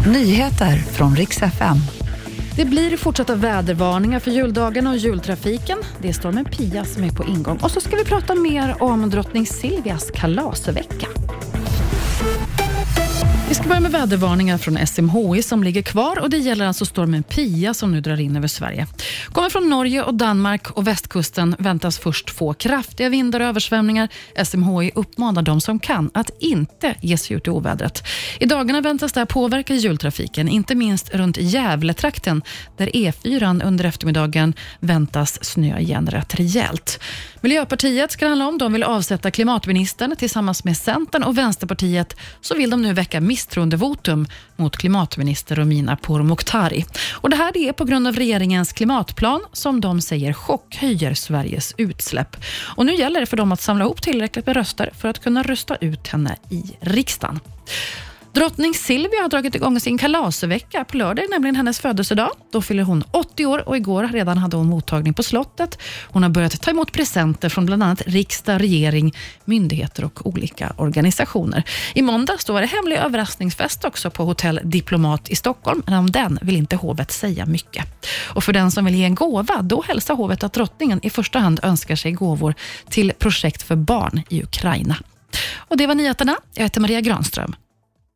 Nyheter från riks FM. Det blir fortsatta vädervarningar för juldagen och jultrafiken. Det är stormen Pia som är på ingång. Och så ska vi prata mer om drottning Silvias kalasvecka. Vi ska börja med vädervarningar från SMHI som ligger kvar och det gäller alltså stormen Pia som nu drar in över Sverige. Kommer från Norge och Danmark och västkusten väntas först få kraftiga vindar och översvämningar. SMHI uppmanar de som kan att inte ge sig ut i ovädret. I dagarna väntas det här påverka jultrafiken, inte minst runt Gävletrakten där E4 under eftermiddagen väntas snöa igen rätt rejält. Miljöpartiet ska det handla om. De vill avsätta klimatministern tillsammans med Centern och Vänsterpartiet så vill de nu väcka misstroendevotum mot klimatminister Romina Pourmokhtari. Och det här är på grund av regeringens klimatplan som de säger chockhöjer Sveriges utsläpp. Och nu gäller det för dem att samla ihop tillräckligt med röster för att kunna rösta ut henne i riksdagen. Drottning Silvia har dragit igång sin kalasvecka. På lördag är nämligen hennes födelsedag. Då fyller hon 80 år och igår redan hade hon mottagning på slottet. Hon har börjat ta emot presenter från bland annat riksdag, regering, myndigheter och olika organisationer. I måndags var det hemlig överraskningsfest också på Hotell Diplomat i Stockholm, men om den vill inte hovet säga mycket. Och För den som vill ge en gåva, då hälsar hovet att drottningen i första hand önskar sig gåvor till projekt för barn i Ukraina. Och Det var nyheterna. Jag heter Maria Granström.